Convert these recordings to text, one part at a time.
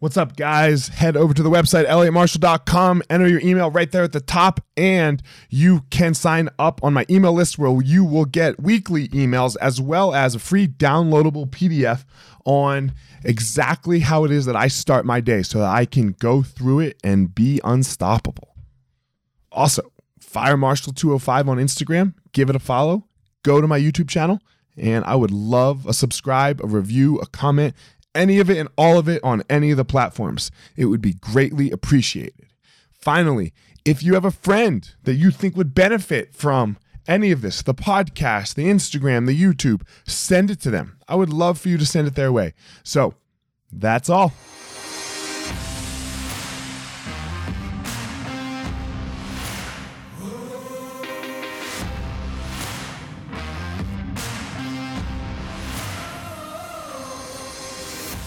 What's up, guys? Head over to the website, elliottmarshall.com, enter your email right there at the top, and you can sign up on my email list where you will get weekly emails as well as a free downloadable PDF on exactly how it is that I start my day so that I can go through it and be unstoppable. Also, Fire Marshall 205 on Instagram, give it a follow, go to my YouTube channel, and I would love a subscribe, a review, a comment, any of it and all of it on any of the platforms. It would be greatly appreciated. Finally, if you have a friend that you think would benefit from any of this, the podcast, the Instagram, the YouTube, send it to them. I would love for you to send it their way. So that's all.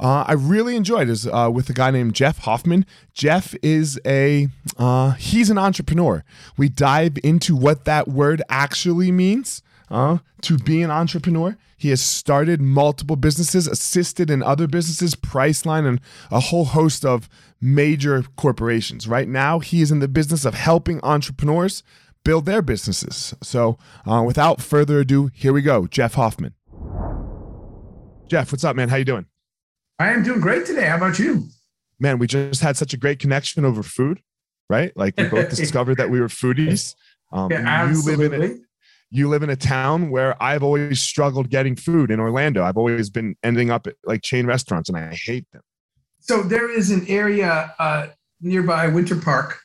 uh, I really enjoyed is uh, with a guy named Jeff Hoffman. Jeff is a uh, he's an entrepreneur. We dive into what that word actually means uh, to be an entrepreneur. He has started multiple businesses, assisted in other businesses, Priceline, and a whole host of major corporations. Right now, he is in the business of helping entrepreneurs build their businesses. So, uh, without further ado, here we go. Jeff Hoffman. Jeff, what's up, man? How you doing? I am doing great today. How about you? Man, we just had such a great connection over food, right? Like we both discovered that we were foodies. Um, yeah, absolutely. You live, in a, you live in a town where I've always struggled getting food in Orlando. I've always been ending up at like chain restaurants and I hate them. So there is an area uh, nearby Winter Park,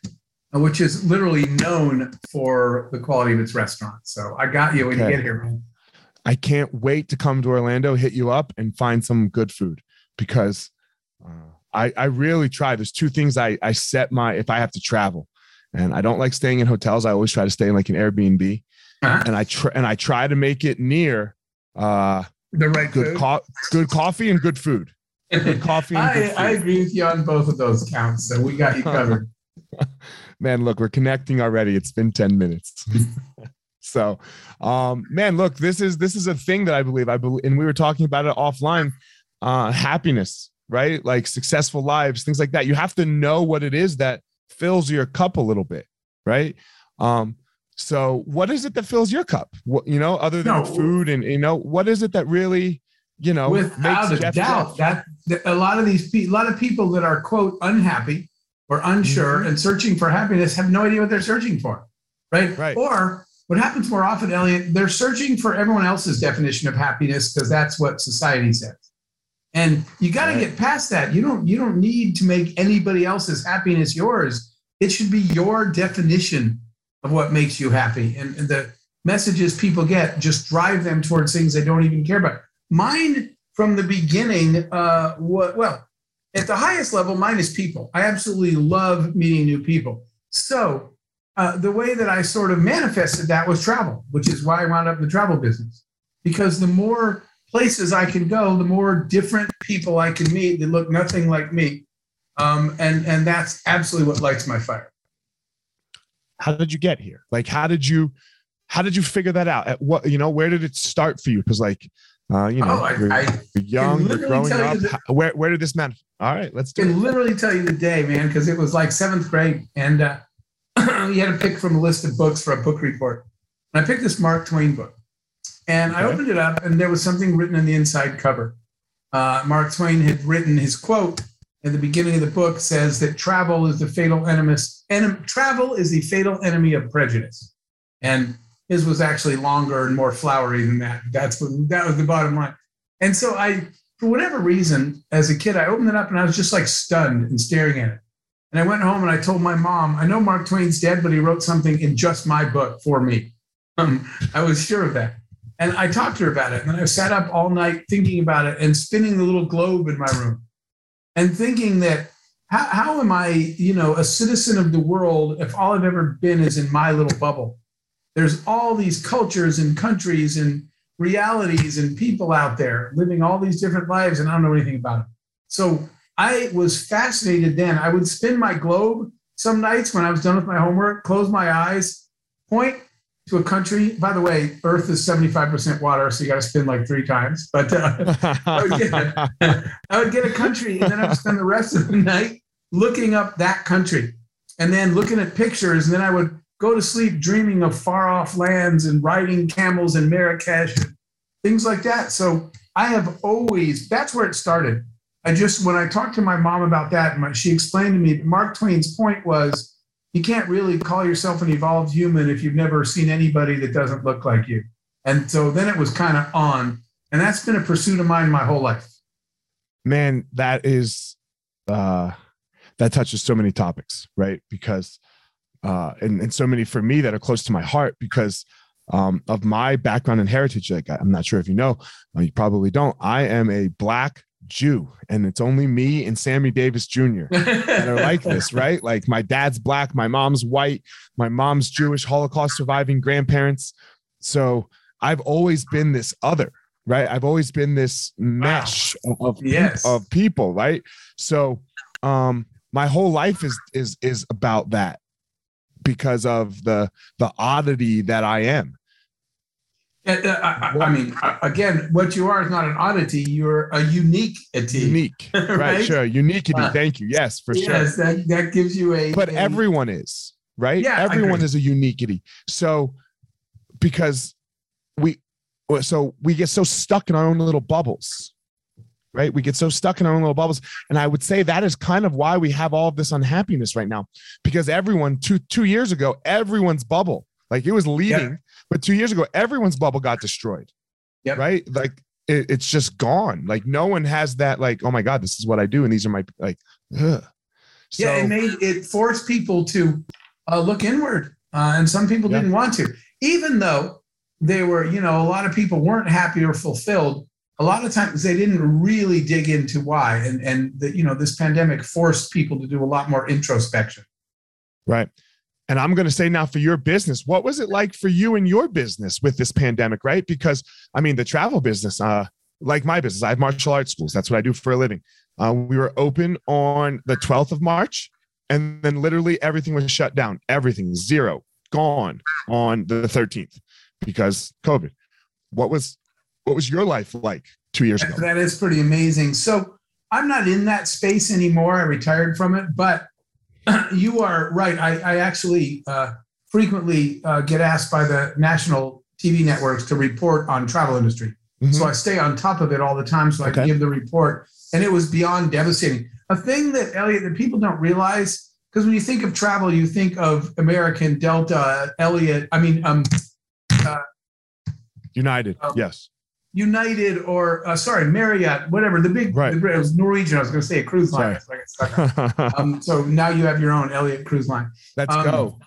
uh, which is literally known for the quality of its restaurants. So I got you when okay. you get here, man. I can't wait to come to Orlando, hit you up, and find some good food because uh, I, I really try. There's two things I, I set my, if I have to travel and I don't like staying in hotels. I always try to stay in like an Airbnb uh-huh. and I try, and I try to make it near, uh, the right good, co- good coffee and good food. Good coffee. I, good I agree with you on both of those counts. So we got you covered. man, look, we're connecting already. It's been 10 minutes. so, um, man, look, this is, this is a thing that I believe I believe, and we were talking about it offline uh, happiness, right? Like successful lives, things like that. You have to know what it is that fills your cup a little bit, right? Um, so what is it that fills your cup? What you know, other than no, food and you know, what is it that really, you know, without a Jeff doubt Jeff? that a lot of these a lot of people that are quote unhappy or unsure mm-hmm. and searching for happiness have no idea what they're searching for, right? Right. Or what happens more often, Elliot, they're searching for everyone else's definition of happiness because that's what society says. And you got to right. get past that. You don't you don't need to make anybody else's happiness yours. It should be your definition of what makes you happy. And, and the messages people get just drive them towards things they don't even care about. Mine from the beginning, uh, what, well, at the highest level, mine is people. I absolutely love meeting new people. So uh, the way that I sort of manifested that was travel, which is why I wound up in the travel business. Because the more places I can go, the more different people I can meet that look nothing like me. Um, and and that's absolutely what lights my fire. How did you get here? Like, how did you how did you figure that out? At what you know, where did it start for you? Because like, uh, you know, oh, I, you're, I you're young, you're growing up. The, where where did this manifest? All right, let's do I can it. literally tell you the day, man, because it was like seventh grade, and uh, you had to pick from a list of books for a book report. And I picked this Mark Twain book. And okay. I opened it up, and there was something written on the inside cover. Uh, Mark Twain had written his quote at the beginning of the book says that travel is the fatal enemy. Enem, travel is the fatal enemy of prejudice. And his was actually longer and more flowery than that. That's what that was the bottom line. And so I, for whatever reason, as a kid, I opened it up and I was just like stunned and staring at it. And I went home and I told my mom, I know Mark Twain's dead, but he wrote something in just my book for me. Um, I was sure of that. And I talked to her about it. And I sat up all night thinking about it and spinning the little globe in my room and thinking that how, how am I, you know, a citizen of the world if all I've ever been is in my little bubble? there's all these cultures and countries and realities and people out there living all these different lives, and I don't know anything about it. So I was fascinated then. I would spin my globe some nights when I was done with my homework, close my eyes, point to a country. By the way, Earth is 75% water, so you got to spin like three times. But uh, I, would get, I would get a country, and then I would spend the rest of the night looking up that country and then looking at pictures. And then I would go to sleep dreaming of far off lands and riding camels in Marrakesh, and things like that. So I have always, that's where it started. I just, when I talked to my mom about that, my, she explained to me Mark Twain's point was, you can't really call yourself an evolved human if you've never seen anybody that doesn't look like you. And so then it was kind of on. And that's been a pursuit of mine my whole life. Man, that is uh that touches so many topics, right? Because uh and, and so many for me that are close to my heart because um of my background and heritage. Like I'm not sure if you know, you probably don't. I am a black Jew, and it's only me and Sammy Davis Jr. that are like this, right? Like my dad's black, my mom's white, my mom's Jewish, Holocaust surviving grandparents. So I've always been this other, right? I've always been this mesh wow. of, yes. of people, right? So um my whole life is is is about that because of the the oddity that I am. I, I, mean, again, what you are is not an oddity. You're a unique Unique, right? right? Sure, uniquity. Uh, Thank you. Yes, for yes, sure. Yes, that, that gives you a. But a, everyone is right. Yeah, everyone is a uniquity. So, because we, so we get so stuck in our own little bubbles, right? We get so stuck in our own little bubbles, and I would say that is kind of why we have all of this unhappiness right now, because everyone two two years ago, everyone's bubble, like it was leading but two years ago, everyone's bubble got destroyed. Yep. Right. Like it, it's just gone. Like no one has that, like, oh my God, this is what I do. And these are my like, ugh. So, yeah, it made it forced people to uh, look inward. Uh, and some people didn't want to, even though they were, you know, a lot of people weren't happy or fulfilled. A lot of times they didn't really dig into why. And and the, you know, this pandemic forced people to do a lot more introspection. Right. And I'm going to say now for your business, what was it like for you and your business with this pandemic, right? Because I mean, the travel business, uh, like my business, I have martial arts schools. That's what I do for a living. Uh, we were open on the 12th of March, and then literally everything was shut down. Everything zero, gone on the 13th because COVID. What was what was your life like two years ago? That is pretty amazing. So I'm not in that space anymore. I retired from it, but you are right. I, I actually uh, frequently uh, get asked by the national TV networks to report on travel industry. Mm-hmm. So I stay on top of it all the time so I can give the report. And it was beyond devastating. A thing that, Elliot, that people don't realize, because when you think of travel, you think of American, Delta, Elliot, I mean, um, uh, United, um, yes. United or uh, sorry, Marriott, whatever the big, right. the, it was Norwegian. I was going to say a cruise line. um, so now you have your own Elliott cruise line. Let's um, go.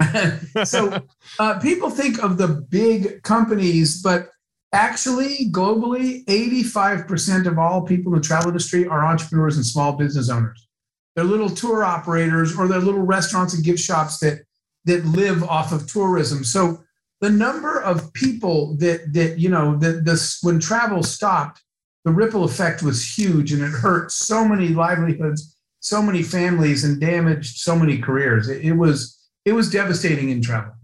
so uh, people think of the big companies, but actually, globally, 85% of all people in the travel industry are entrepreneurs and small business owners. They're little tour operators or they're little restaurants and gift shops that that live off of tourism. So the number of people that that you know that this when travel stopped the ripple effect was huge and it hurt so many livelihoods so many families and damaged so many careers. It, it was it was devastating in travel.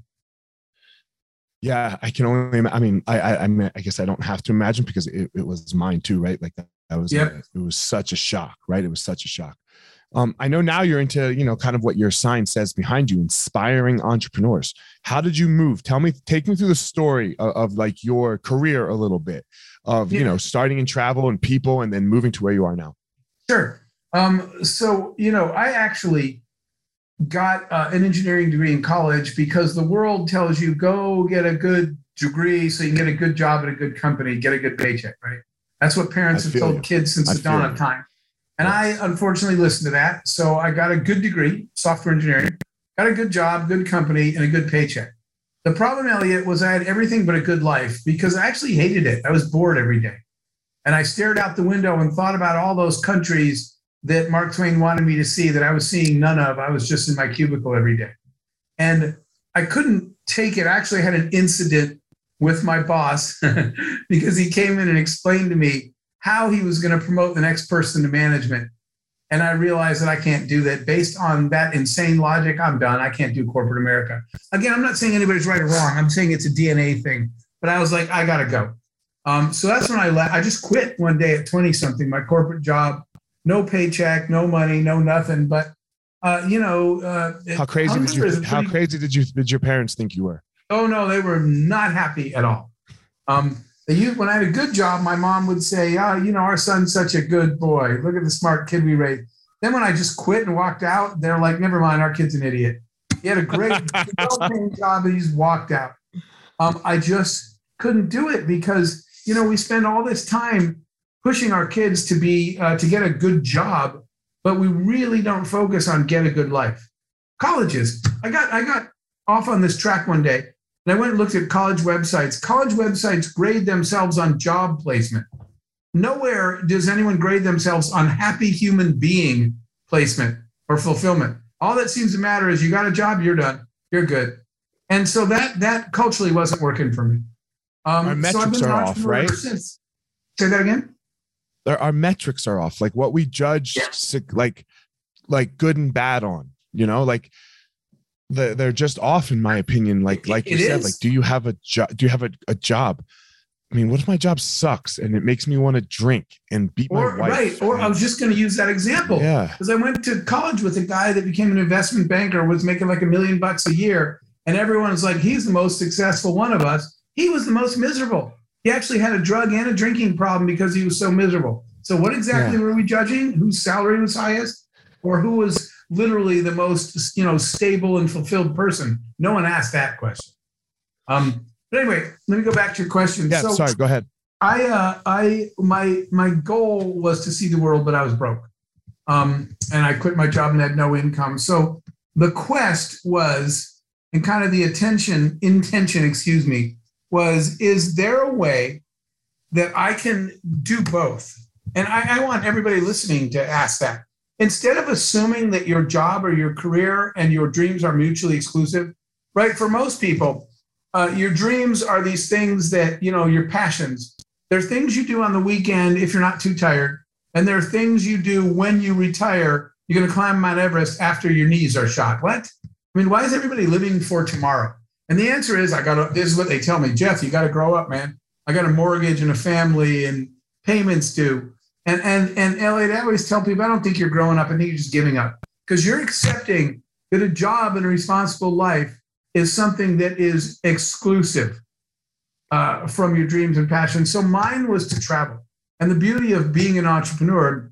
Yeah i can only i mean i i i, mean, I guess i don't have to imagine because it, it was mine too right? Like that, that was yep. it was such a shock right? It was such a shock um, I know now you're into, you know, kind of what your sign says behind you, inspiring entrepreneurs. How did you move? Tell me, take me through the story of, of like your career a little bit of, yeah. you know, starting in travel and people and then moving to where you are now. Sure. Um, so, you know, I actually got uh, an engineering degree in college because the world tells you go get a good degree so you can get a good job at a good company, get a good paycheck, right? That's what parents I have told you. kids since I the dawn of time. And I unfortunately listened to that. So I got a good degree, software engineering, got a good job, good company, and a good paycheck. The problem, Elliot, was I had everything but a good life because I actually hated it. I was bored every day. And I stared out the window and thought about all those countries that Mark Twain wanted me to see that I was seeing none of. I was just in my cubicle every day. And I couldn't take it. I actually had an incident with my boss because he came in and explained to me how he was going to promote the next person to management. And I realized that I can't do that based on that insane logic. I'm done. I can't do corporate America. Again, I'm not saying anybody's right or wrong. I'm saying it's a DNA thing. But I was like, I got to go. Um, so that's when I left. I just quit one day at 20 something, my corporate job, no paycheck, no money, no nothing. But uh, you know, uh, how crazy did you? How crazy did you? Did your parents think you were? Oh no, they were not happy at all. Um, they used, when I had a good job, my mom would say, "Oh, you know, our son's such a good boy. Look at the smart kid we raised." Then when I just quit and walked out, they're like, "Never mind, our kid's an idiot." He had a great job, and he just walked out. Um, I just couldn't do it because you know, we spend all this time pushing our kids to be uh, to get a good job, but we really don't focus on get a good life. Colleges. I got I got off on this track one day and I went and looked at college websites. College websites grade themselves on job placement. Nowhere does anyone grade themselves on happy human being placement or fulfillment. All that seems to matter is you got a job, you're done, you're good. And so that that culturally wasn't working for me. Um, our metrics so are off, right? Since. Say that again. There, our metrics are off. Like what we judge, yeah. like like good and bad on. You know, like they're just off, in my opinion. Like like you said, like do you have a job? Do you have a, a job? I mean, what if my job sucks and it makes me want to drink and beat or, my wife? Right. Or I was just going to use that example. Yeah. Because I went to college with a guy that became an investment banker, was making like a million bucks a year. And everyone's like, he's the most successful one of us. He was the most miserable. He actually had a drug and a drinking problem because he was so miserable. So, what exactly yeah. were we judging? Whose salary was highest, or who was literally the most, you know, stable and fulfilled person? No one asked that question. Um, but anyway, let me go back to your question. Yeah, so sorry. Go ahead. I, uh, I, my, my goal was to see the world, but I was broke, um, and I quit my job and had no income. So the quest was, and kind of the attention, intention, excuse me, was is there a way that I can do both? And I, I, want everybody listening to ask that. Instead of assuming that your job or your career and your dreams are mutually exclusive, right? For most people, uh, your dreams are these things that, you know, your passions. There are things you do on the weekend if you're not too tired. And there are things you do when you retire. You're going to climb Mount Everest after your knees are shot. What? I mean, why is everybody living for tomorrow? And the answer is, I got to, this is what they tell me, Jeff, you got to grow up, man. I got a mortgage and a family and payments due. And, and, and Elliot, I always tell people, I don't think you're growing up. I think you're just giving up because you're accepting that a job and a responsible life is something that is exclusive uh, from your dreams and passions. So mine was to travel. And the beauty of being an entrepreneur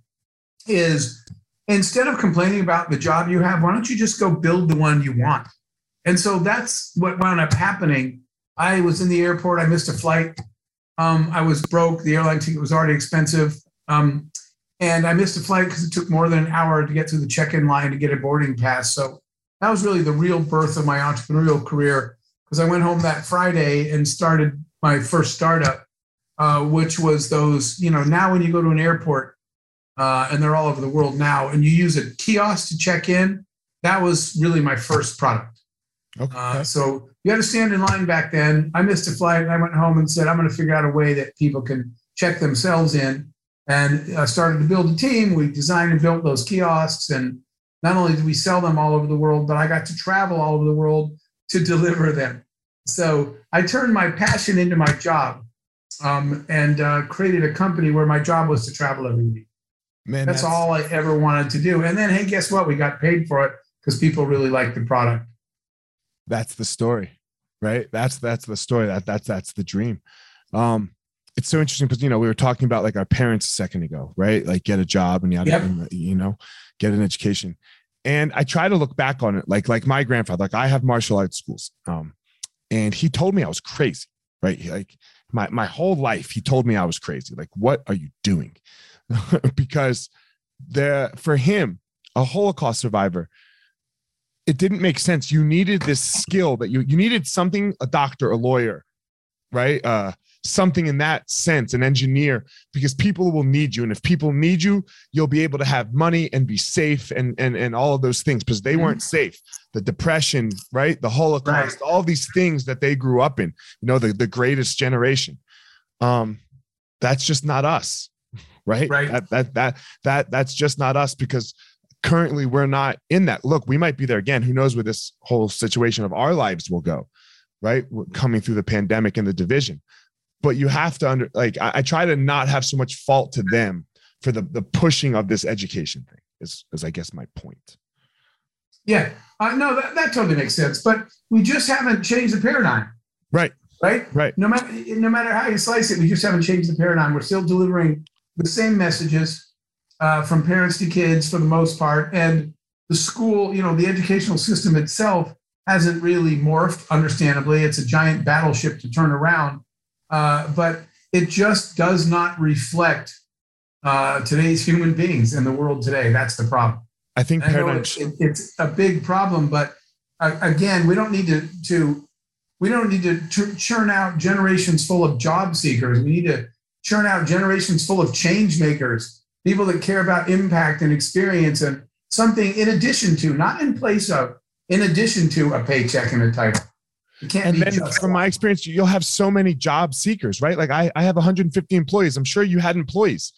is instead of complaining about the job you have, why don't you just go build the one you want? And so that's what wound up happening. I was in the airport. I missed a flight. Um, I was broke. The airline ticket was already expensive. Um, and I missed a flight because it took more than an hour to get through the check-in line to get a boarding pass. So that was really the real birth of my entrepreneurial career because I went home that Friday and started my first startup, uh, which was those, you know, now when you go to an airport, uh, and they're all over the world now, and you use a kiosk to check in, that was really my first product. Okay. Uh, so you had to stand in line back then. I missed a flight and I went home and said, I'm going to figure out a way that people can check themselves in. And I started to build a team. We designed and built those kiosks. And not only did we sell them all over the world, but I got to travel all over the world to deliver them. So I turned my passion into my job um, and uh, created a company where my job was to travel every week. Man, that's, that's all I ever wanted to do. And then, hey, guess what? We got paid for it because people really liked the product that's the story right that's that's the story that that's that's the dream um it's so interesting because you know we were talking about like our parents a second ago right like get a job and you, yep. you know get an education and i try to look back on it like like my grandfather like i have martial arts schools um and he told me i was crazy right like my my whole life he told me i was crazy like what are you doing because the for him a holocaust survivor it didn't make sense. You needed this skill that you you needed something, a doctor, a lawyer, right? Uh, something in that sense, an engineer, because people will need you. And if people need you, you'll be able to have money and be safe and and and all of those things because they mm-hmm. weren't safe. The depression, right? The Holocaust, right. all these things that they grew up in, you know, the, the greatest generation. Um, that's just not us, right? Right. That that that that that's just not us because currently we're not in that. Look, we might be there again. Who knows where this whole situation of our lives will go, right? We're coming through the pandemic and the division but you have to under like I, I, try to not have so much fault to them for the the pushing of this education thing is is I guess my point. Yeah, uh, no, that, that totally makes sense. But we just haven't changed the paradigm. Right. Right. Right. No matter no matter how you slice it, we just haven't changed the paradigm. We're still delivering the same messages uh, from parents to kids for the most part, and the school, you know, the educational system itself hasn't really morphed. Understandably, it's a giant battleship to turn around uh, but it just does not reflect uh, today's human beings in the world today. That's the problem. I think paradigm. It's, it, it's a big problem, but uh, again, we don't need to, to we don't need to churn out generations full of job seekers. We need to churn out generations full of change makers, people that care about impact and experience and something in addition to, not in place of, in addition to a paycheck and a title and then from my experience, you'll have so many job seekers, right? Like I, I have 150 employees. I'm sure you had employees,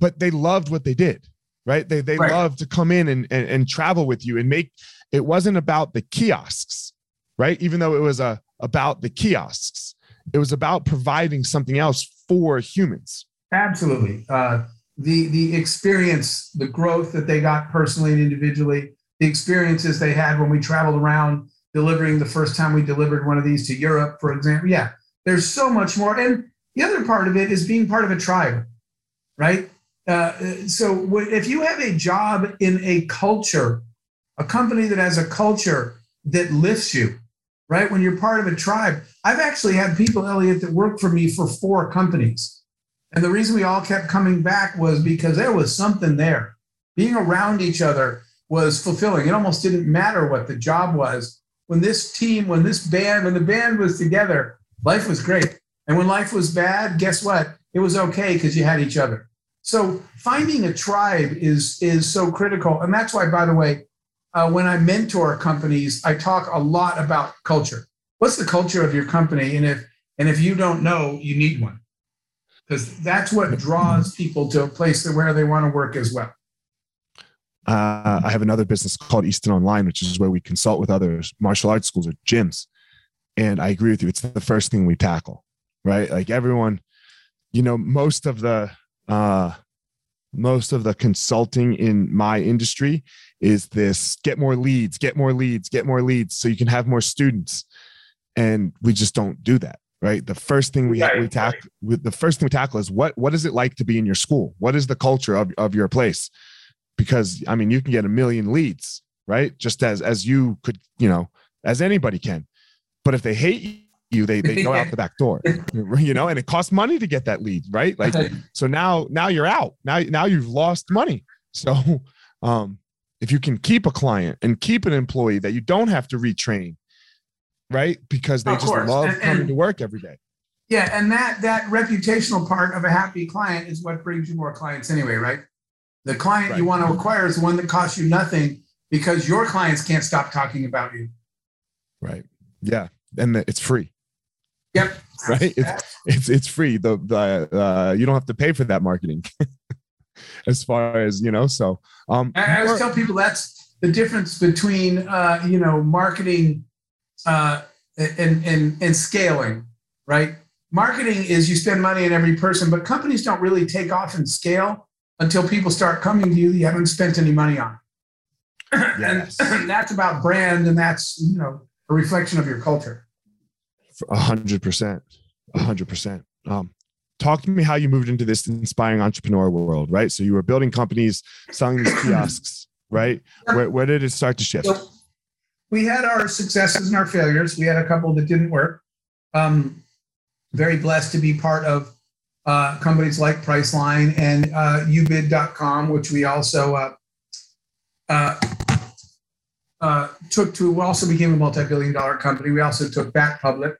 but they loved what they did, right? They they right. loved to come in and, and and travel with you and make it wasn't about the kiosks, right? Even though it was a uh, about the kiosks, it was about providing something else for humans. Absolutely. Uh, the the experience, the growth that they got personally and individually, the experiences they had when we traveled around delivering the first time we delivered one of these to Europe, for example. Yeah, there's so much more. And the other part of it is being part of a tribe, right? Uh, so if you have a job in a culture, a company that has a culture that lifts you, right? When you're part of a tribe, I've actually had people, Elliot, that worked for me for four companies. And the reason we all kept coming back was because there was something there. Being around each other was fulfilling. It almost didn't matter what the job was when this team, when this band, when the band was together, life was great. And when life was bad, guess what? It was okay because you had each other. So finding a tribe is is so critical, and that's why, by the way, uh, when I mentor companies, I talk a lot about culture. What's the culture of your company? And if and if you don't know, you need one, because that's what draws people to a place where they want to work as well. Uh, I have another business called Easton Online, which is where we consult with other martial arts schools or gyms. And I agree with you. It's the first thing we tackle, right? Like everyone, you know, most of the uh, most of the consulting in my industry is this: get more leads, get more leads, get more leads, so you can have more students. And we just don't do that, right? The first thing we right. we tackle, the first thing we tackle is what what is it like to be in your school? What is the culture of of your place? Because I mean you can get a million leads, right? Just as as you could, you know, as anybody can. But if they hate you, they they go out the back door, you know, and it costs money to get that lead, right? Like so now now you're out. Now now you've lost money. So um if you can keep a client and keep an employee that you don't have to retrain, right? Because they of just course. love and, coming and, to work every day. Yeah, and that that reputational part of a happy client is what brings you more clients anyway, right? The client right. you want to acquire is the one that costs you nothing because your clients can't stop talking about you. Right. Yeah. And it's free. Yep. Right. It's it's it's free. The the uh, you don't have to pay for that marketing. as far as you know, so um, I, I always tell people that's the difference between uh, you know marketing uh, and and and scaling. Right. Marketing is you spend money on every person, but companies don't really take off and scale until people start coming to you you haven't spent any money on. Yes. and that's about brand and that's, you know, a reflection of your culture. A hundred percent. A hundred percent. Um, talk to me how you moved into this inspiring entrepreneur world, right? So you were building companies, selling these kiosks, right? Where, where did it start to shift? So we had our successes and our failures. We had a couple that didn't work. Um, very blessed to be part of uh, companies like Priceline and uh, ubid.com, which we also uh, uh, uh, took to, we also became a multi billion dollar company. We also took back public.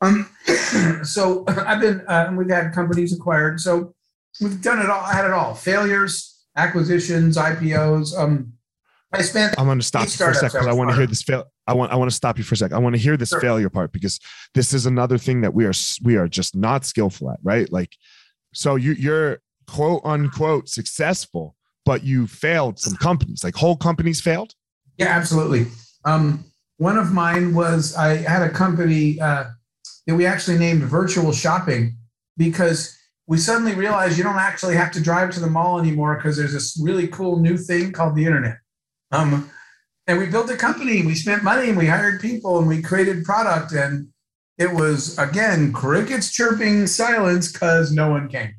Um, so I've been, uh, we've had companies acquired. So we've done it all. I had it all: failures, acquisitions, IPOs. Um, I spent. I'm going to stop for a second because I want to hear this fail. I want I want to stop you for a sec. I want to hear this sure. failure part because this is another thing that we are we are just not skillful at, right? Like, so you you're quote unquote successful, but you failed some companies. Like whole companies failed. Yeah, absolutely. Um, one of mine was I had a company uh, that we actually named Virtual Shopping because we suddenly realized you don't actually have to drive to the mall anymore because there's this really cool new thing called the internet. Um, and we built a company, we spent money, and we hired people, and we created product. And it was again crickets chirping, silence because no one came.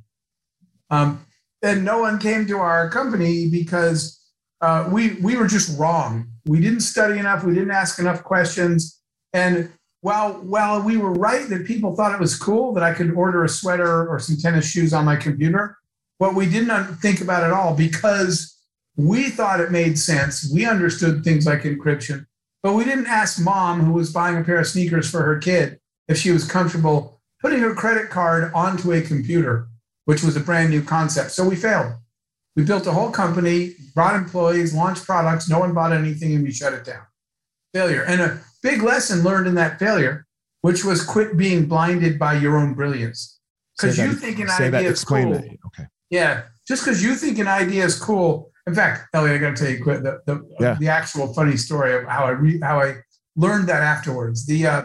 Um, and no one came to our company because uh, we we were just wrong. We didn't study enough. We didn't ask enough questions. And while while we were right that people thought it was cool that I could order a sweater or some tennis shoes on my computer, what we didn't think about at all because we thought it made sense. We understood things like encryption, but we didn't ask mom, who was buying a pair of sneakers for her kid, if she was comfortable putting her credit card onto a computer, which was a brand new concept. So we failed. We built a whole company, brought employees, launched products. No one bought anything, and we shut it down. Failure. And a big lesson learned in that failure, which was quit being blinded by your own brilliance. Because you think an idea is cool. That. Okay. Yeah. Just because you think an idea is cool in fact, Elliot, I got to tell you quick the the, yeah. the actual funny story of how I re, how I learned that afterwards. The uh,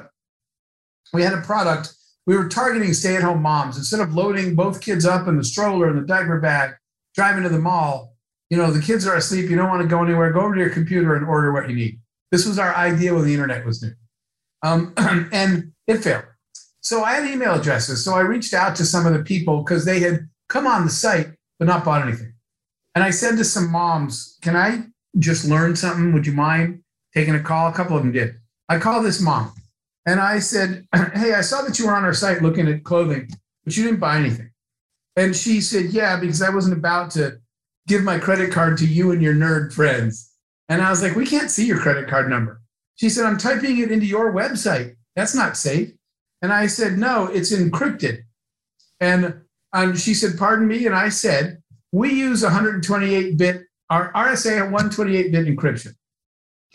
we had a product. We were targeting stay-at-home moms instead of loading both kids up in the stroller and the diaper bag, driving to the mall. You know, the kids are asleep. You don't want to go anywhere. Go over to your computer and order what you need. This was our idea when the internet was new, um, and it failed. So I had email addresses. So I reached out to some of the people because they had come on the site but not bought anything. And I said to some moms, Can I just learn something? Would you mind taking a call? A couple of them did. I called this mom and I said, Hey, I saw that you were on our site looking at clothing, but you didn't buy anything. And she said, Yeah, because I wasn't about to give my credit card to you and your nerd friends. And I was like, We can't see your credit card number. She said, I'm typing it into your website. That's not safe. And I said, No, it's encrypted. And, and she said, Pardon me. And I said, we use 128 bit, our RSA 128 bit encryption.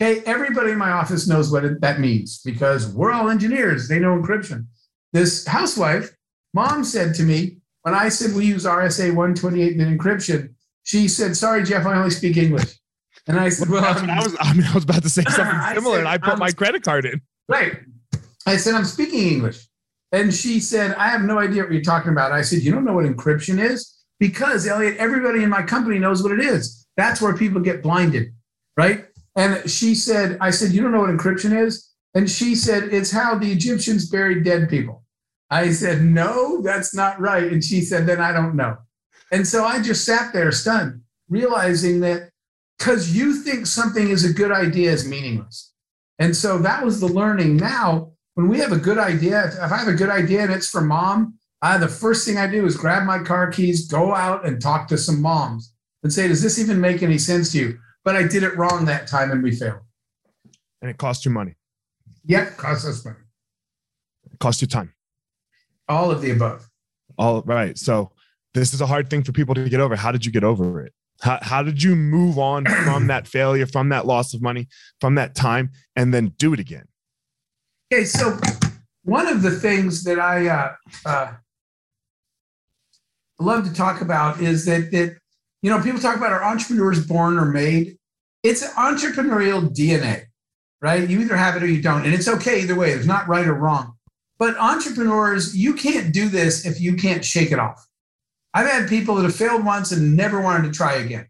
Okay, everybody in my office knows what it, that means because we're all engineers. They know encryption. This housewife, mom said to me, when I said we use RSA 128 bit encryption, she said, Sorry, Jeff, I only speak English. And I said, Well, I was, I mean, I was about to say something similar, said, and I put I'm, my credit card in. Right. I said, I'm speaking English. And she said, I have no idea what you're talking about. I said, You don't know what encryption is? Because Elliot, everybody in my company knows what it is. That's where people get blinded, right? And she said, I said, you don't know what encryption is? And she said, it's how the Egyptians buried dead people. I said, no, that's not right. And she said, then I don't know. And so I just sat there stunned, realizing that because you think something is a good idea is meaningless. And so that was the learning. Now, when we have a good idea, if I have a good idea and it's for mom, I, the first thing I do is grab my car keys, go out and talk to some moms and say, does this even make any sense to you? But I did it wrong that time and we failed. And it cost you money. Yep, cost us money. It cost you time. All of the above. All right. So this is a hard thing for people to get over. How did you get over it? How, how did you move on from that failure, from that loss of money, from that time, and then do it again? Okay, so one of the things that I uh, uh, love to talk about is that that you know people talk about are entrepreneurs born or made. It's entrepreneurial DNA, right? You either have it or you don't, and it's okay either way. There's not right or wrong. But entrepreneurs, you can't do this if you can't shake it off. I've had people that have failed once and never wanted to try again,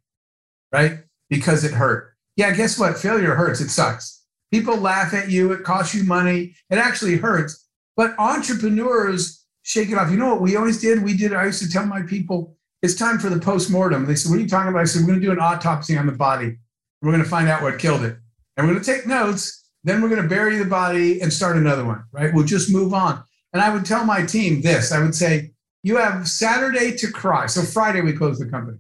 right? Because it hurt. Yeah, guess what? Failure hurts. It sucks. People laugh at you. It costs you money. It actually hurts. But entrepreneurs shake it off. You know what we always did? We did, I used to tell my people, it's time for the post-mortem. They said, what are you talking about? I said, we're going to do an autopsy on the body. We're going to find out what killed it. And we're going to take notes. Then we're going to bury the body and start another one, right? We'll just move on. And I would tell my team this I would say, you have Saturday to cry. So Friday, we close the company.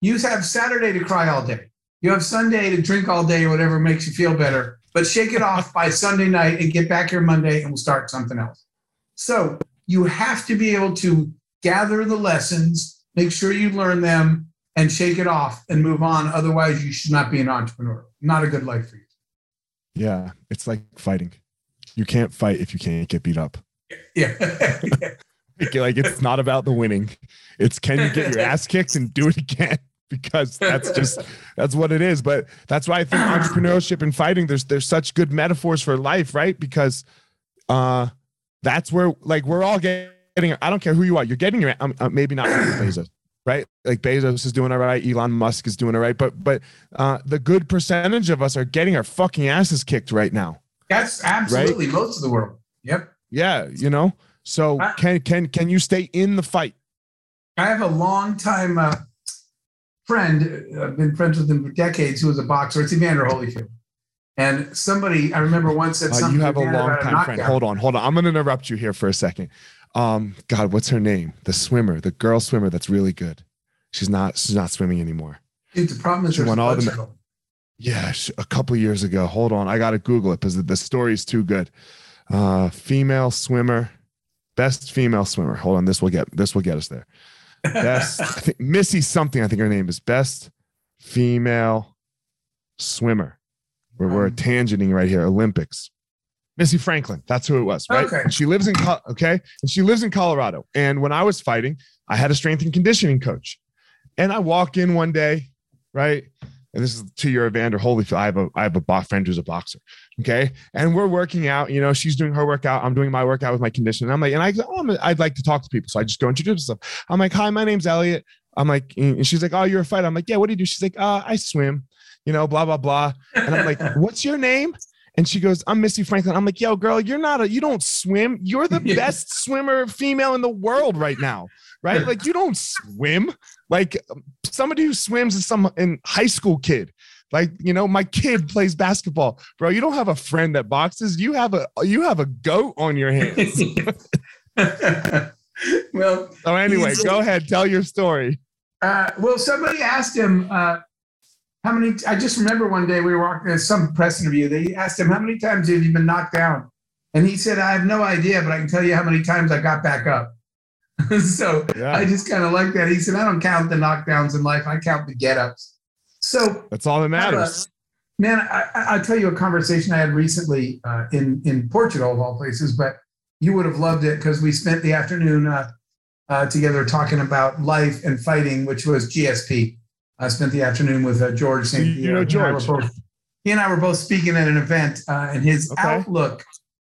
You have Saturday to cry all day. You have Sunday to drink all day or whatever makes you feel better, but shake it off by Sunday night and get back here Monday and we'll start something else. So you have to be able to gather the lessons, make sure you learn them, and shake it off and move on. Otherwise, you should not be an entrepreneur. Not a good life for you. Yeah, it's like fighting. You can't fight if you can't get beat up. Yeah. like it's not about the winning. It's can you get your ass kicked and do it again? Because that's just that's what it is. But that's why I think entrepreneurship and fighting there's there's such good metaphors for life, right? Because uh that's where like we're all getting I don't care who you are, you're getting your um, uh, maybe not Bezos, right? Like Bezos is doing all right, Elon Musk is doing all right, but but uh the good percentage of us are getting our fucking asses kicked right now. That's absolutely right? most of the world. Yep. Yeah, you know. So can can can you stay in the fight? I have a long time uh, friend. I've been friends with him for decades. Who was a boxer. It's Evander Holyfield. And somebody I remember once said something. Uh, you have a long time friend. Hold on, hold on. I'm going to interrupt you here for a second. Um, God, what's her name? The swimmer, the girl swimmer that's really good. She's not. She's not swimming anymore. Dude, the problem is she won all the. Yeah, a couple years ago. Hold on, I got to Google it because the story's too good. Uh, female swimmer best female swimmer. Hold on, this will get this will get us there. Best, I think Missy something. I think her name is best female swimmer. We're um, tangenting right here. Olympics. Missy Franklin. That's who it was, right? Okay. And she lives in okay, and she lives in Colorado. And when I was fighting, I had a strength and conditioning coach, and I walk in one day, right, and this is to your Evander Holyfield. I have a I have a friend who's a boxer. Okay. And we're working out, you know, she's doing her workout. I'm doing my workout with my condition. And I'm like, and I, oh, I'd like to talk to people. So I just go introduce myself. I'm like, hi, my name's Elliot. I'm like, and she's like, oh, you're a fighter. I'm like, yeah, what do you do? She's like, uh, I swim, you know, blah, blah, blah. And I'm like, what's your name? And she goes, I'm Missy Franklin. I'm like, yo, girl, you're not a, you don't swim. You're the best swimmer female in the world right now. Right. Like you don't swim. Like somebody who swims is some in high school kid. Like, you know, my kid plays basketball. Bro, you don't have a friend that boxes. You have a you have a goat on your hands. well, so anyway, go ahead, tell your story. Uh, well, somebody asked him uh, how many. I just remember one day we were walking at some press interview. They asked him how many times have you been knocked down, and he said, "I have no idea, but I can tell you how many times I got back up." so yeah. I just kind of like that. He said, "I don't count the knockdowns in life. I count the get ups." So that's all that matters. Uh, man, I, will tell you a conversation I had recently uh, in in Portugal, of all places, but you would have loved it because we spent the afternoon uh, uh, together talking about life and fighting, which was GSP. I spent the afternoon with uh, George St. You know George. He and, both, he and I were both speaking at an event, uh, and his okay. outlook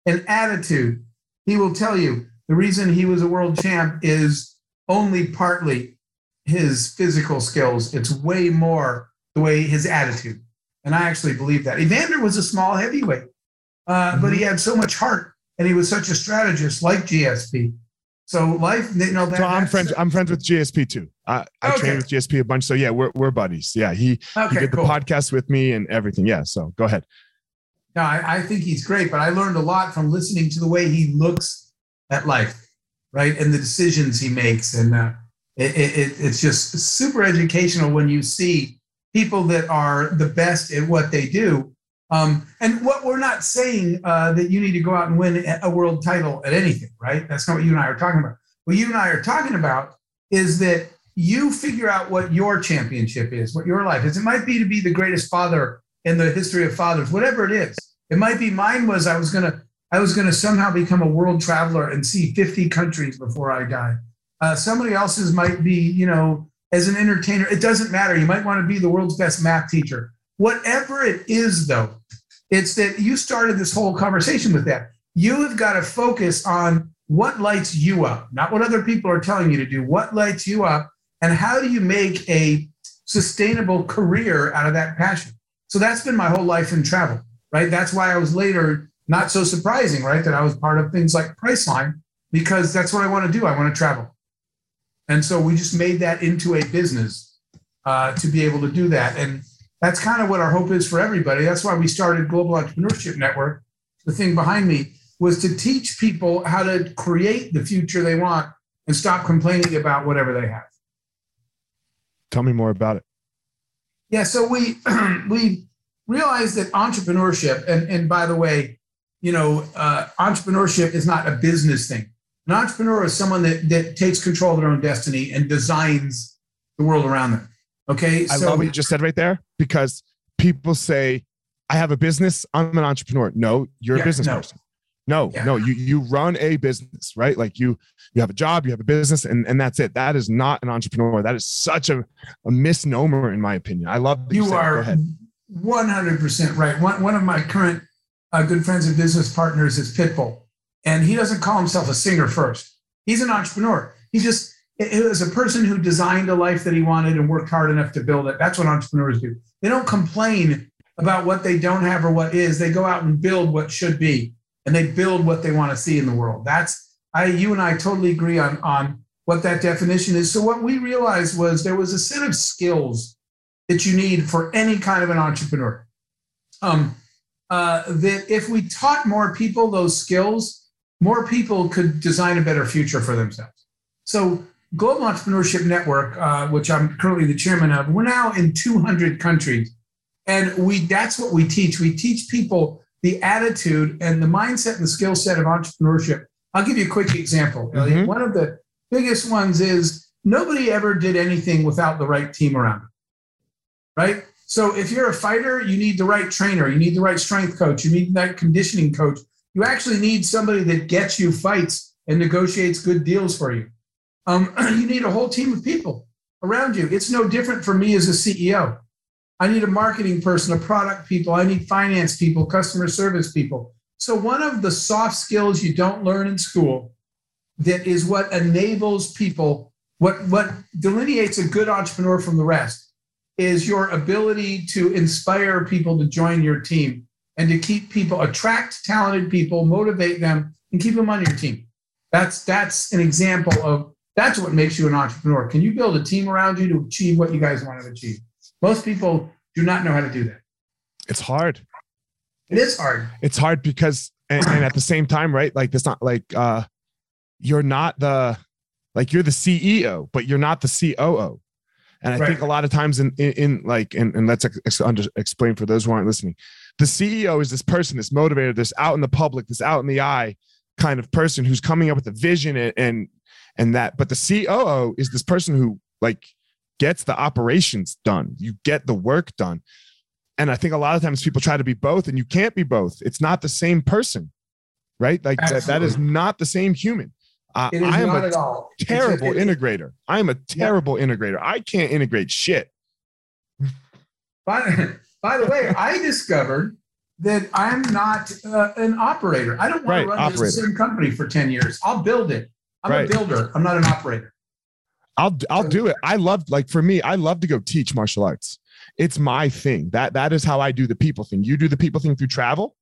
and attitude, he will tell you the reason he was a world champ is only partly his physical skills. It's way more the way his attitude. And I actually believe that. Evander was a small heavyweight, uh, mm-hmm. but he mm-hmm. had so much heart and he was such a strategist like GSP. So life, you know, that, so I'm friends. I'm friends with GSP too. I, I okay. train with GSP a bunch. So yeah, we're, we're buddies. Yeah. He, okay, he did cool. the podcast with me and everything. Yeah. So go ahead. No, I, I think he's great, but I learned a lot from listening to the way he looks at life, right? And the decisions he makes. And uh, it, it, it's just super educational when you see people that are the best at what they do. Um, and what we're not saying uh, that you need to go out and win a world title at anything, right? That's not what you and I are talking about. What you and I are talking about is that you figure out what your championship is, what your life is. It might be to be the greatest father in the history of fathers, whatever it is. It might be mine was I was gonna I was gonna somehow become a world traveler and see 50 countries before I die. Uh, somebody else's might be, you know, as an entertainer. It doesn't matter. You might want to be the world's best math teacher. Whatever it is, though, it's that you started this whole conversation with that. You have got to focus on what lights you up, not what other people are telling you to do. What lights you up, and how do you make a sustainable career out of that passion? So that's been my whole life in travel, right? That's why I was later not so surprising, right? That I was part of things like Priceline because that's what I want to do. I want to travel. And so we just made that into a business uh, to be able to do that. And that's kind of what our hope is for everybody. That's why we started Global Entrepreneurship Network. The thing behind me was to teach people how to create the future they want and stop complaining about whatever they have. Tell me more about it. Yeah, so we we realized that entrepreneurship, and, and by the way, you know, uh, entrepreneurship is not a business thing. An entrepreneur is someone that, that takes control of their own destiny and designs the world around them. Okay. I love what you just said right there because people say, I have a business, I'm an entrepreneur. No, you're Yeah, a business no. person. No, Yeah. no, you you run a business, right? Like you you have a job, you have a business, and, and that's it. That is not an entrepreneur. That is such a, a misnomer, in my opinion. I love that you, you said it. Go are ahead. 100% right. One, one of my current uh, good friends and business partners is Pitbull, and he doesn't call himself a singer first. He's an entrepreneur. He just it was a person who designed a life that he wanted and worked hard enough to build it. That's what entrepreneurs do. They don't complain about what they don't have or what is. They go out and build what should be, and they build what they want to see in the world. That's I. You and I totally agree on on what that definition is. So what we realized was there was a set of skills that you need for any kind of an entrepreneur. Um, uh, that if we taught more people those skills, more people could design a better future for themselves. So, Global Entrepreneurship Network, uh, which I'm currently the chairman of, we're now in 200 countries, and we—that's what we teach. We teach people the attitude and the mindset and the skill set of entrepreneurship. I'll give you a quick example. Mhm. One of the biggest ones is nobody ever did anything without the right team around them right? So if you're a fighter, you need the right trainer, you need the right strength coach, you need that conditioning coach. You actually need somebody that gets you fights and negotiates good deals for you. Um, you need a whole team of people around you. It's no different for me as a CEO. I need a marketing person, a product people, I need finance people, customer service people. So one of the soft skills you don't learn in school that is what enables people, what what delineates a good entrepreneur from the rest is your ability to inspire people to join your team and to keep people attract talented people motivate them and keep them on your team that's that's an example of that's what makes you an entrepreneur can you build a team around you to achieve what you guys want to achieve most people do not know how to do that It's hard. it is hard It's hard because, and, and at the same time, right? Like it's not like uh, you're not the like you're the CEO, but you're not the COO. And I Right. think a lot of times in in, in like and, and let's ex- under, explain for those who aren't listening. The CEO is this person, this motivator, this out in the public, this out in the eye kind of person who's coming up with a vision and and, and that. But the COO is this person who like gets the operations done. You get the work done. And I think a lot of times people try to be both, and you can't be both. It's not the same person, right? Like that, that is not the same human. Uh, it is I am not a at all It's a- terrible integrator. I am a terrible integrator. I can't integrate shit. By, by the way, I discovered that I'm not uh, an operator. I don't want Right, to run operator. this same company for 10 years. I'll build it. I'm Right. a builder. I'm not an operator. I'll I'll do it. I love like for me, I love to go teach martial arts. It's my thing. That that is how I do the people thing. You do the people thing through travel.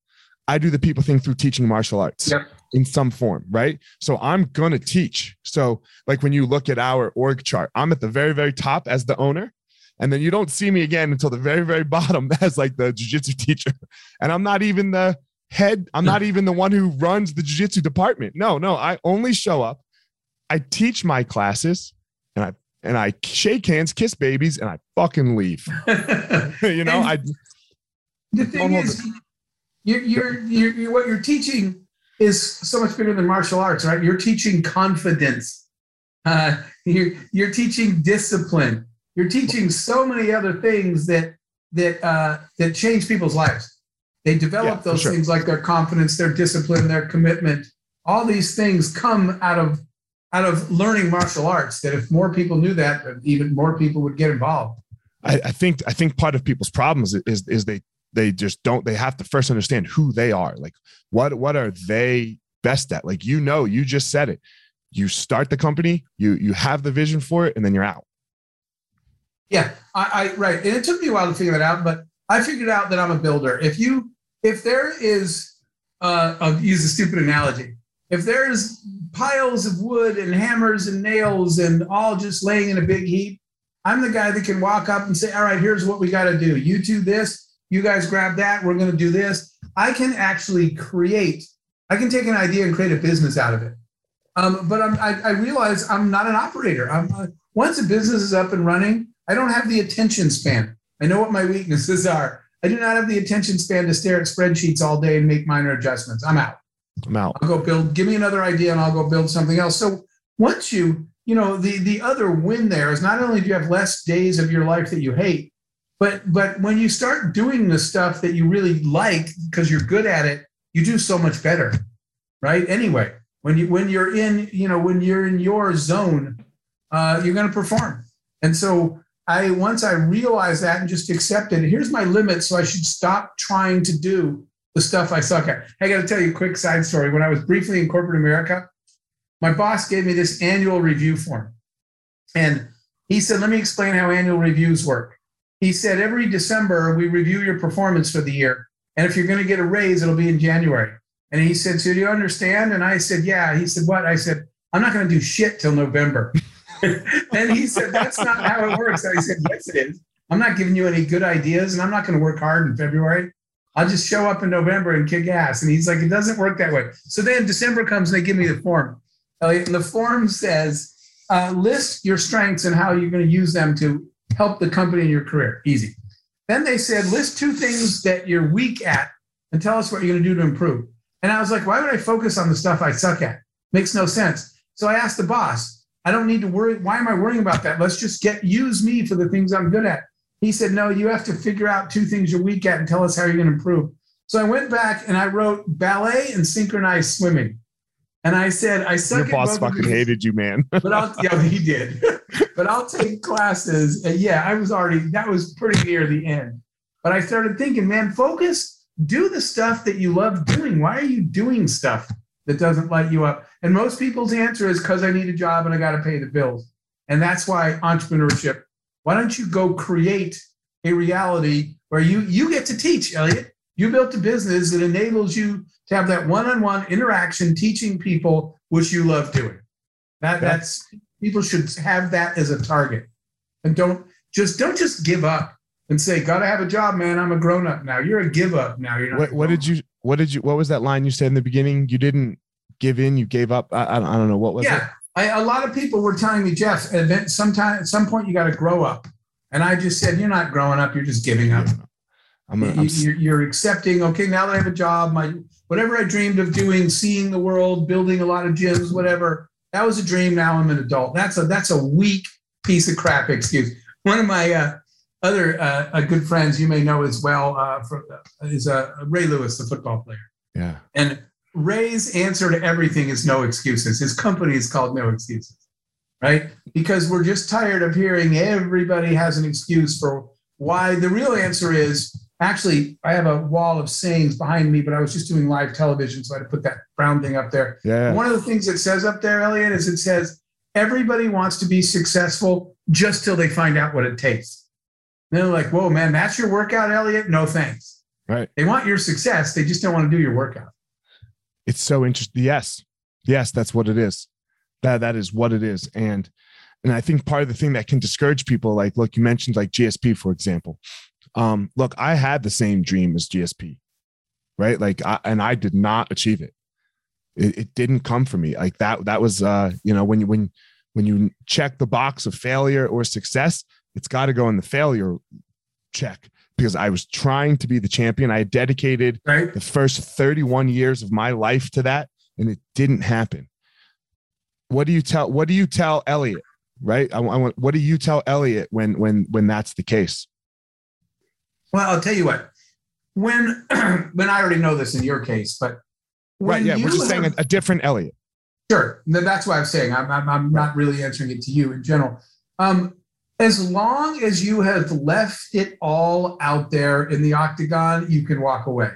I do the people thing through teaching martial arts Yep. in some form, right? So I'm gonna teach. So like when you look at our org chart, I'm at the very very top as the owner, and then you don't see me again until the very very bottom as like the jujitsu teacher, and I'm not even the head. I'm not even the one who runs the jujitsu department. No, no, I only show up. I teach my classes and I and I shake hands, kiss babies, and I fucking leave. you know, I The thing is, you're, you're, you're, you're, what you're teaching is so much bigger than martial arts, right? You're teaching confidence. Uh, you're, you're teaching discipline. You're teaching so many other things that that uh, that change people's lives. They develop Yeah, those sure. things like their confidence, their discipline, their commitment. All these things come out of out of learning martial arts. That if more people knew that, even more people would get involved. I, I think I think part of people's problems is is they they just don't they have to first understand who they are. Like what what are they best at? Like you know, you just said it. You start the company, you you have the vision for it, and then you're out. Yeah, I, I right. And it took me a while to figure that out, but I figured out that I'm a builder. If you if there is uh I'll use a stupid analogy. If there's piles of wood and hammers and nails and all just laying in a big heap, I'm the guy that can walk up and say, All right, here's what we got to do. You do this, you guys grab that, we're gonna do this. I can actually create, I can take an idea and create a business out of it. Um, but I, I realize I'm not an operator. I'm uh, once a business is up and running, I don't have the attention span. I know what my weaknesses are. I do not have the attention span to stare at spreadsheets all day and make minor adjustments. I'm out. I'm out. I'll go build, give me another idea and I'll go build something else. So once you, you know, the the other win there is not only do you have less days of your life that you hate, but but when you start doing the stuff that you really like because you're good at it, you do so much better. Right? Anyway, when you when you're in, you know, when you're in your zone, uh, you're gonna perform. And so I once I realized that and just accepted, here's my limit, so I should stop trying to do the stuff I suck at. I got to tell you a quick side story. When I was briefly in corporate America, my boss gave me this annual review form. And he said, Let me explain how annual reviews work. He said, Every December, we review your performance for the year. And if you're going to get a raise, it'll be in January. And he said, So do you understand? And I said, Yeah. He said, What? I said, I'm not going to do shit till November. and he said, That's not how it works. I said, Yes, it is. I'm not giving you any good ideas, and I'm not going to work hard in February. I'll just show up in November and kick ass. And he's like, It doesn't work that way. So then December comes and they give me the form. And the form says, uh, List your strengths and how you're going to use them to help the company in your career. Easy. Then they said, List two things that you're weak at and tell us what you're going to do to improve. And I was like, Why would I focus on the stuff I suck at? Makes no sense. So I asked the boss, I don't need to worry. Why am I worrying about that? Let's just get use me for the things I'm good at. He said, No, you have to figure out two things you're weak at and tell us how you're going to improve. So I went back and I wrote ballet and synchronized swimming. And I said, I suck Your boss fucking hated you, man. but I'll, yeah, he did. but I'll take classes. And yeah, I was already, that was pretty near the end. But I started thinking, man, focus, do the stuff that you love doing. Why are you doing stuff that doesn't light you up? And most people's answer is because I need a job and I got to pay the bills. And that's why entrepreneurship. Why don't you go create a reality where you you get to teach, Elliot? You built a business that enables you to have that one-on-one interaction, teaching people which you love doing. That yeah. that's people should have that as a target, and don't just don't just give up and say, "Got to have a job, man. I'm a grown up now." You're a give up now. You're not. What, what did you? What did you? What was that line you said in the beginning? You didn't give in. You gave up. I, I don't know what was yeah. it. I, a lot of people were telling me, Jeff, at sometime at some point you got to grow up, and I just said, "You're not growing up. You're just giving up." I'm, I'm you're, you're accepting. Okay, now that I have a job, my whatever I dreamed of doing, seeing the world, building a lot of gyms, whatever. That was a dream. Now I'm an adult. That's a that's a weak piece of crap excuse. One of my uh, other uh, good friends you may know as well uh, for, uh, is uh, Ray Lewis, the football player. Yeah. And Ray's answer to everything is no excuses. His company is called No Excuses, right? Because we're just tired of hearing everybody has an excuse for why. The real answer is actually, I have a wall of sayings behind me, but I was just doing live television, so I had to put that brown thing up there. Yeah. One of the things it says up there, Elliot, is it says, everybody wants to be successful just till they find out what it takes. And they're like, whoa, man, that's your workout, Elliot? No thanks. Right. They want your success. They just don't want to do your workout. It's so interesting. Yes. Yes, that's what it is. That that is what it is. And and I think part of the thing that can discourage people, like look, you mentioned like GSP, for example. Um, look, I had the same dream as GSP, right? Like I, and I did not achieve it. it. It didn't come for me. Like that, that was uh, you know, when you when when you check the box of failure or success, it's got to go in the failure check because I was trying to be the champion. I dedicated right. the first 31 years of my life to that, and it didn't happen. What do you tell? What do you tell Elliot? Right? I, I want. What do you tell Elliot when when when that's the case? Well, I'll tell you what. When when I already know this in your case, but right, yeah, we're just saying a, a, different Elliot. Sure, that's why I'm saying I'm, I'm, I'm not really answering it to you in general. Um, as long as you have left it all out there in the octagon, you can walk away.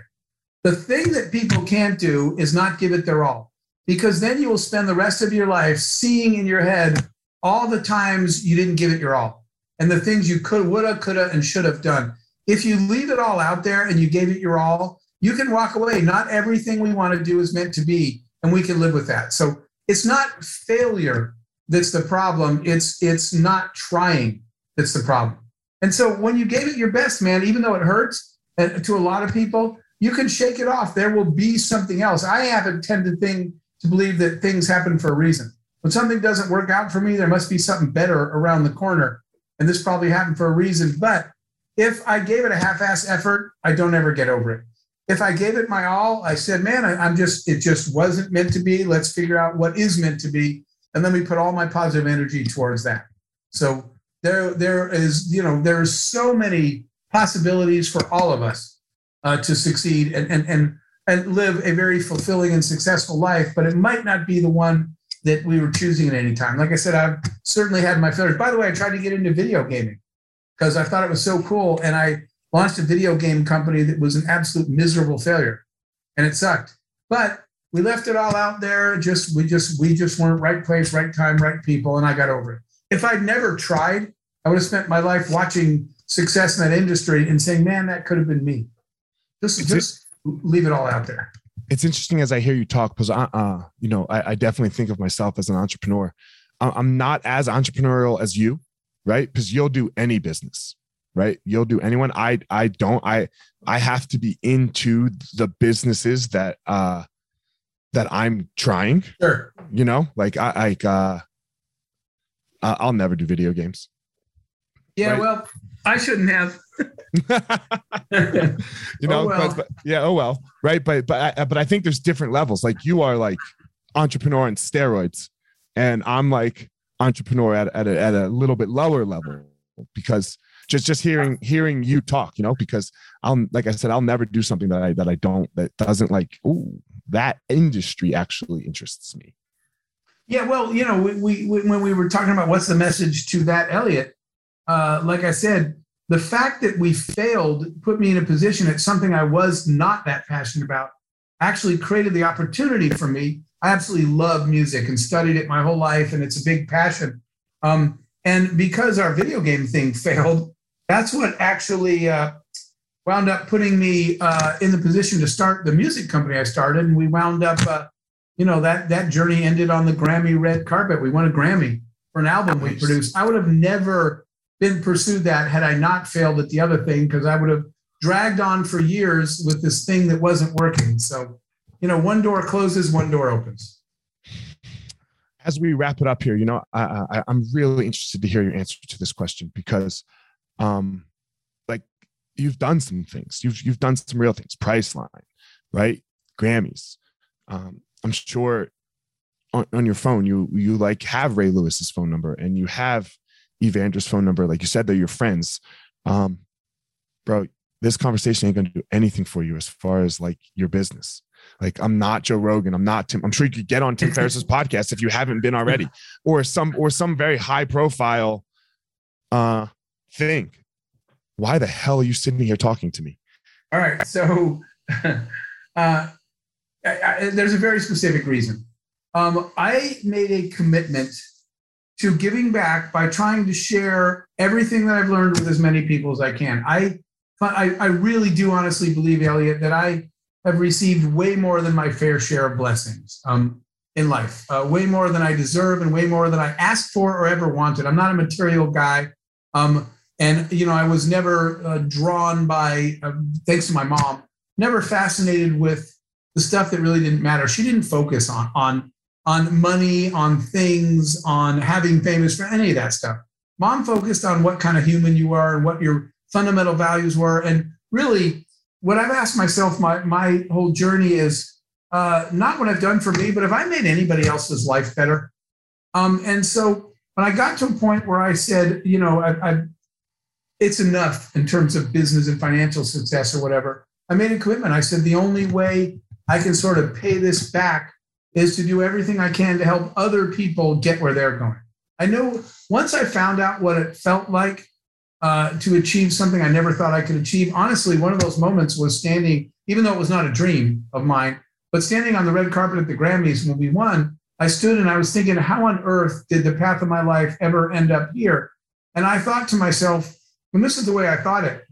The thing that people can't do is not give it their all, because then you will spend the rest of your life seeing in your head all the times you didn't give it your all and the things you could, woulda, coulda, and should have done. If you leave it all out there and you gave it your all, you can walk away. Not everything we want to do is meant to be, and we can live with that. So it's not failure that's the problem. It's it's not trying that's the problem. And so when you gave it your best, man, even though it hurts and to a lot of people, you can shake it off. There will be something else. I have a tended thing to believe that things happen for a reason. When something doesn't work out for me, there must be something better around the corner. And this probably happened for a reason. But if I gave it a half-ass effort, I don't ever get over it. if I gave it my all, I said, man, I, I'm just, it just wasn't meant to be. Let's figure out what is meant to be. And let me put all my positive energy towards that. So there, there is, you know, there are so many possibilities for all of us uh, to succeed and, and, and, and live a very fulfilling and successful life, but it might not be the one that we were choosing at any time. Like I said, I've certainly had my failures. By the way, I tried to get into video gaming because I thought it was so cool. And I launched a video game company that was an absolute miserable failure and it sucked. But we left it all out there. Just we just we just weren't right place, right time, right people, and I got over it. If I'd never tried, I would have spent my life watching success in that industry and saying, "Man, that could have been me." Just just leave it all out there. It's interesting as I hear you talk because, uh, uh, you know, I, I, definitely think of myself as an entrepreneur. I'm not as entrepreneurial as you, right? Because you'll do any business, right? You'll do anyone. I I don't. I I have to be into the businesses that uh that I'm trying. Sure. You know, like I like uh I'll never do video games. Yeah, right? well, I shouldn't have. you know, oh well. but, but, yeah, oh well, right? But but I, but I think there's different levels. Like you are like entrepreneur on steroids, and I'm like entrepreneur at at a, at a little bit lower level because just just hearing hearing you talk, you know, because I'll like I said, I'll never do something that I that I don't that doesn't like. Ooh, that industry actually interests me. Yeah, well, you know, we, we when we were talking about what's the message to that Elliot, uh, like I said, the fact that we failed put me in a position at something I was not that passionate about actually created the opportunity for me. I absolutely love music and studied it my whole life, and it's a big passion. Um, and because our video game thing failed, that's what actually uh, wound up putting me uh, in the position to start the music company I started. And we wound up, uh, you know, that that journey ended on the Grammy red carpet. We won a Grammy for an album nice. we produced. I would have never been pursued that had I not failed at the other thing because I would have dragged on for years with this thing that wasn't working. So, you know, one door closes, one door opens. As we wrap it up here, you know, I, I'm really interested to hear your answer to this question because, um, you've done some things. You've you've done some real things. Priceline, right? Grammys. Um, I'm sure on, on your phone you you like have Ray Lewis's phone number and you have Evander's phone number. Like you said, they're your friends. Um, bro, this conversation ain't gonna do anything for you as far as like your business. Like I'm not Joe Rogan. I'm not Tim. I'm sure you could get on Tim Ferriss's podcast if you haven't been already, or some or some very high profile uh thing. Why the hell are you sitting here talking to me? All right, so uh, I, I, there's a very specific reason. Um, I made a commitment to giving back by trying to share everything that I've learned with as many people as I can. I, I, I really do honestly believe, Elliot, that I have received way more than my fair share of blessings um, in life, uh, way more than I deserve and way more than I asked for or ever wanted. I'm not a material guy. Um, and, you know, I was never uh, drawn by, uh, thanks to my mom, never fascinated with the stuff that really didn't matter. She didn't focus on, on on money, on things, on having famous for any of that stuff. Mom focused on what kind of human you are and what your fundamental values were. And really, what I've asked myself my, my whole journey is uh, not what I've done for me, but have I made anybody else's life better? Um, and so when I got to a point where I said, you know, I, I, it's enough in terms of business and financial success or whatever, I made a commitment. I said, the only way I can sort of pay this back is to do everything I can to help other people get where they're going. I know once I found out what it felt like uh, to achieve something I never thought I could achieve, honestly, one of those moments was standing, even though it was not a dream of mine, but standing on the red carpet at the Grammys when we won, I stood and I was thinking, how on earth did the path of my life ever end up here? And I thought to myself, and this is the way I thought it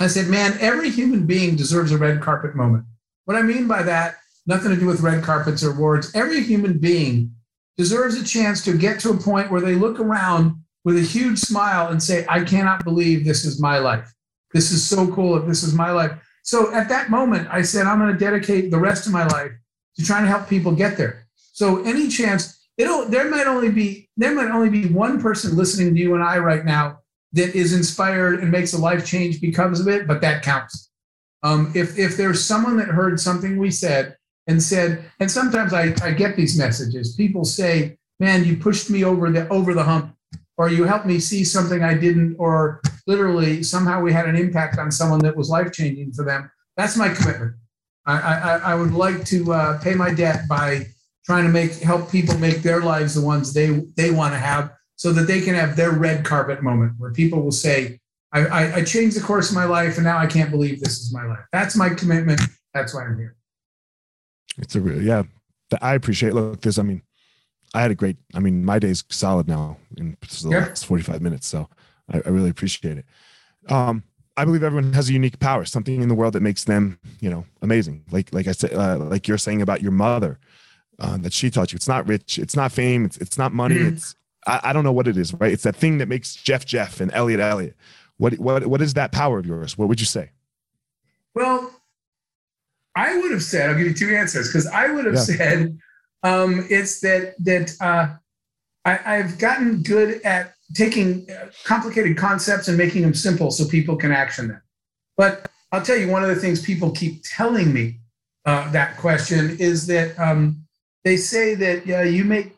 I said, man, every human being deserves a red carpet moment. What I mean by that nothing to do with red carpets or awards. Every human being deserves a chance to get to a point where they look around with a huge smile and say, I cannot believe this is my life. This is so cool if this is my life. So at that moment, I said, I'm going to dedicate the rest of my life to trying to help people get there. So any chance, it'll there might only be there might only be one person listening to you and I right now that is inspired and makes a life change because of it, but that counts. Um, if if there's someone that heard something we said and said, and sometimes I, I get these messages. People say, "Man, you pushed me over the over the hump," or "You helped me see something I didn't," or literally somehow we had an impact on someone that was life changing for them. That's my commitment. I, I, I would like to uh, pay my debt by trying to make help people make their lives the ones they they want to have, so that they can have their red carpet moment where people will say, I, I, I changed the course of my life, and now I can't believe this is my life." That's my commitment. That's why I'm here. It's a real yeah. I appreciate. Look, this. I mean, I had a great. I mean, my day's solid now in the yeah. last forty five minutes, so I, I really appreciate it. Um, I believe everyone has a unique power, something in the world that makes them, you know, amazing. Like, like I said, uh, like you're saying about your mother, uh, that she taught you. It's not rich, it's not fame, it's, it's not money. Mm-hmm. It's I, I, don't know what it is, right? It's that thing that makes Jeff Jeff and Elliot Elliot. What what what is that power of yours? What would you say? Well, I would have said I'll give you two answers because I would have yeah. said um, it's that that uh, I, I've gotten good at taking uh, complicated concepts and making them simple so people can action them. But I'll tell you, one of the things people keep telling me uh, that question is that um, they say that yeah, you make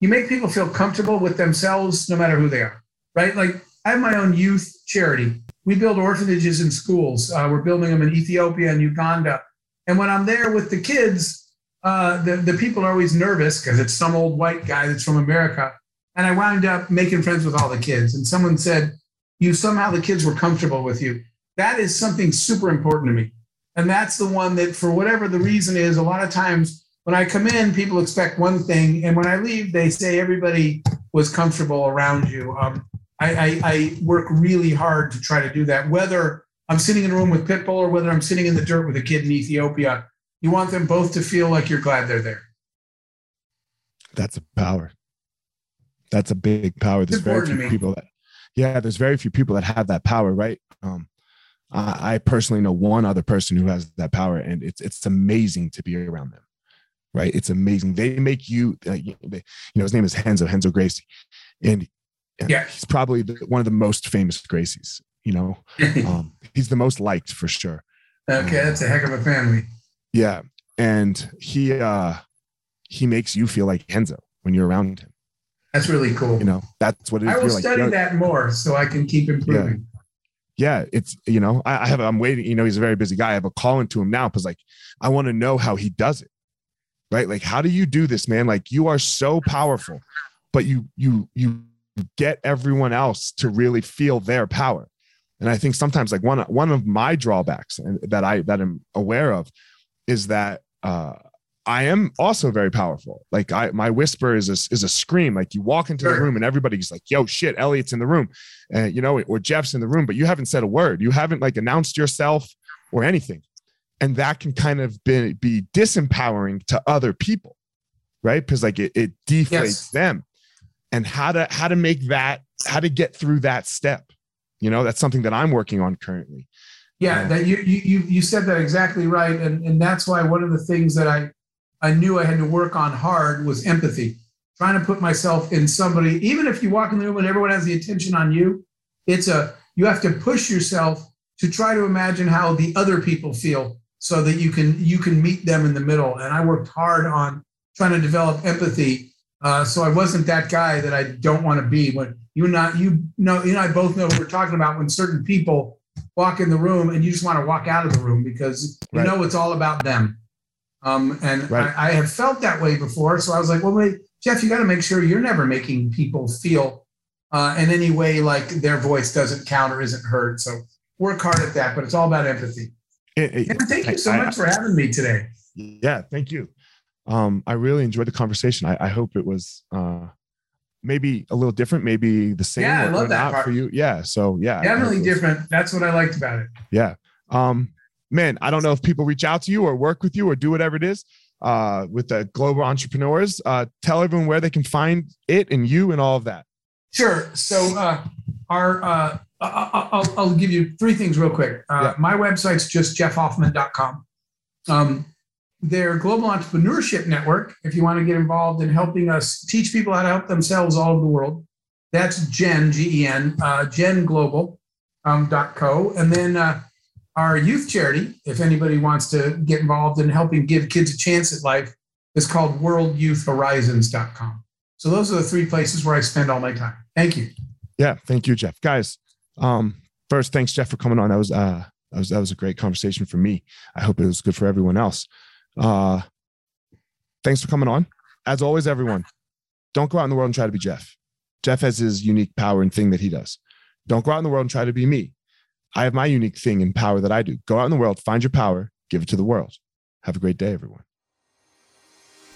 you make people feel comfortable with themselves no matter who they are, right? Like I have my own youth charity. We build orphanages in schools. Uh, we're building them in Ethiopia and Uganda. And when I'm there with the kids, uh, the, the people are always nervous because it's some old white guy that's from America and I wound up making friends with all the kids. And someone said, You somehow the kids were comfortable with you. That is something super important to me. And that's the one that, for whatever the reason is, a lot of times when I come in, people expect one thing. And when I leave, they say everybody was comfortable around you. Um, I, I, I work really hard to try to do that, whether I'm sitting in a room with Pitbull or whether I'm sitting in the dirt with a kid in Ethiopia. You want them both to feel like you're glad they're there. That's a power that's a big power. There's very few people that, yeah, there's very few people that have that power, right? Um, I, I personally know one other person who has that power, and it's it's amazing to be around them, right? It's amazing. They make you, uh, you know, his name is Renzo, Renzo Gracie, and yeah, he's probably the, one of the most famous Gracies. You know, um, he's the most liked for sure. Okay, that's a heck of a family. Yeah, and he uh he makes you feel like Renzo when you're around him. That's really cool. You know, that's what it is. I will study like, that more so I can keep improving. Yeah. yeah it's you know, I, I have I'm waiting, you know, he's a very busy guy. I have a call into him now because like I want to know how he does it. Right. Like, how do you do this, man? Like you are so powerful, but you you you get everyone else to really feel their power. And I think sometimes like one one of my drawbacks and that I that I'm aware of is that uh I am also very powerful. Like I, my whisper is a, is a scream. Like you walk into the room and everybody's like, "Yo, shit, Elliot's in the room," and you know, or Jeff's in the room, but you haven't said a word. You haven't like announced yourself or anything, and that can kind of be be disempowering to other people, right? Because like it, it deflates yes. them, and how to how to make that how to get through that step. You know, that's something that I'm working on currently. Yeah, that you you you said that exactly right, and and that's why one of the things that I I knew I had to work on hard was empathy, trying to put myself in somebody, even if you walk in the room and everyone has the attention on you, it's a, you have to push yourself to try to imagine how the other people feel so that you can, you can meet them in the middle. And I worked hard on trying to develop empathy. Uh, so I wasn't that guy that I don't want to be when you not, you know, you and I both know what we're talking about when certain people walk in the room and you just want to walk out of the room because you right. know it's all about them. Um, and right. I, I, have felt that way before. So I was like, well, wait, Jeff, you got to make sure you're never making people feel uh, in any way like their voice doesn't count or isn't heard. So work hard at that, but it's all about empathy. It, it, and thank you so I, much I, for having me today. Yeah, thank you. Um, I really enjoyed the conversation. I, hope it was uh, maybe a little different, maybe the same. Yeah, I love that part. for you. Yeah. So yeah, definitely different. That's what I liked about it. Yeah. Um, man, I don't know if people reach out to you or work with you or do whatever it is uh, with the global entrepreneurs. Uh, tell everyone where they can find it and you and all of that. Sure. So uh, our uh, I'll, I'll, give you three things real quick. Uh, yeah. My website's just jeffhoffman.com. Um, their global entrepreneurship network, if you want to get involved in helping us teach people how to help themselves all over the world, that's Gen, G E N, uh, Gen Global um, .co. And then uh, our youth charity, if anybody wants to get involved in helping give kids a chance at life, is called worldyouthhorizons.com. So those are the three places where I spend all my time. Thank you. Yeah, thank you, Jeff. Guys, um, first, thanks, Jeff, for coming on. That was uh that was that was a great conversation for me. I hope it was good for everyone else. Uh thanks for coming on. As always, everyone, don't go out in the world and try to be Jeff. Jeff has his unique power and thing that he does. Don't go out in the world and try to be me. I have my unique thing and power that I do. Go out in the world, find your power, give it to the world. Have a great day, everyone.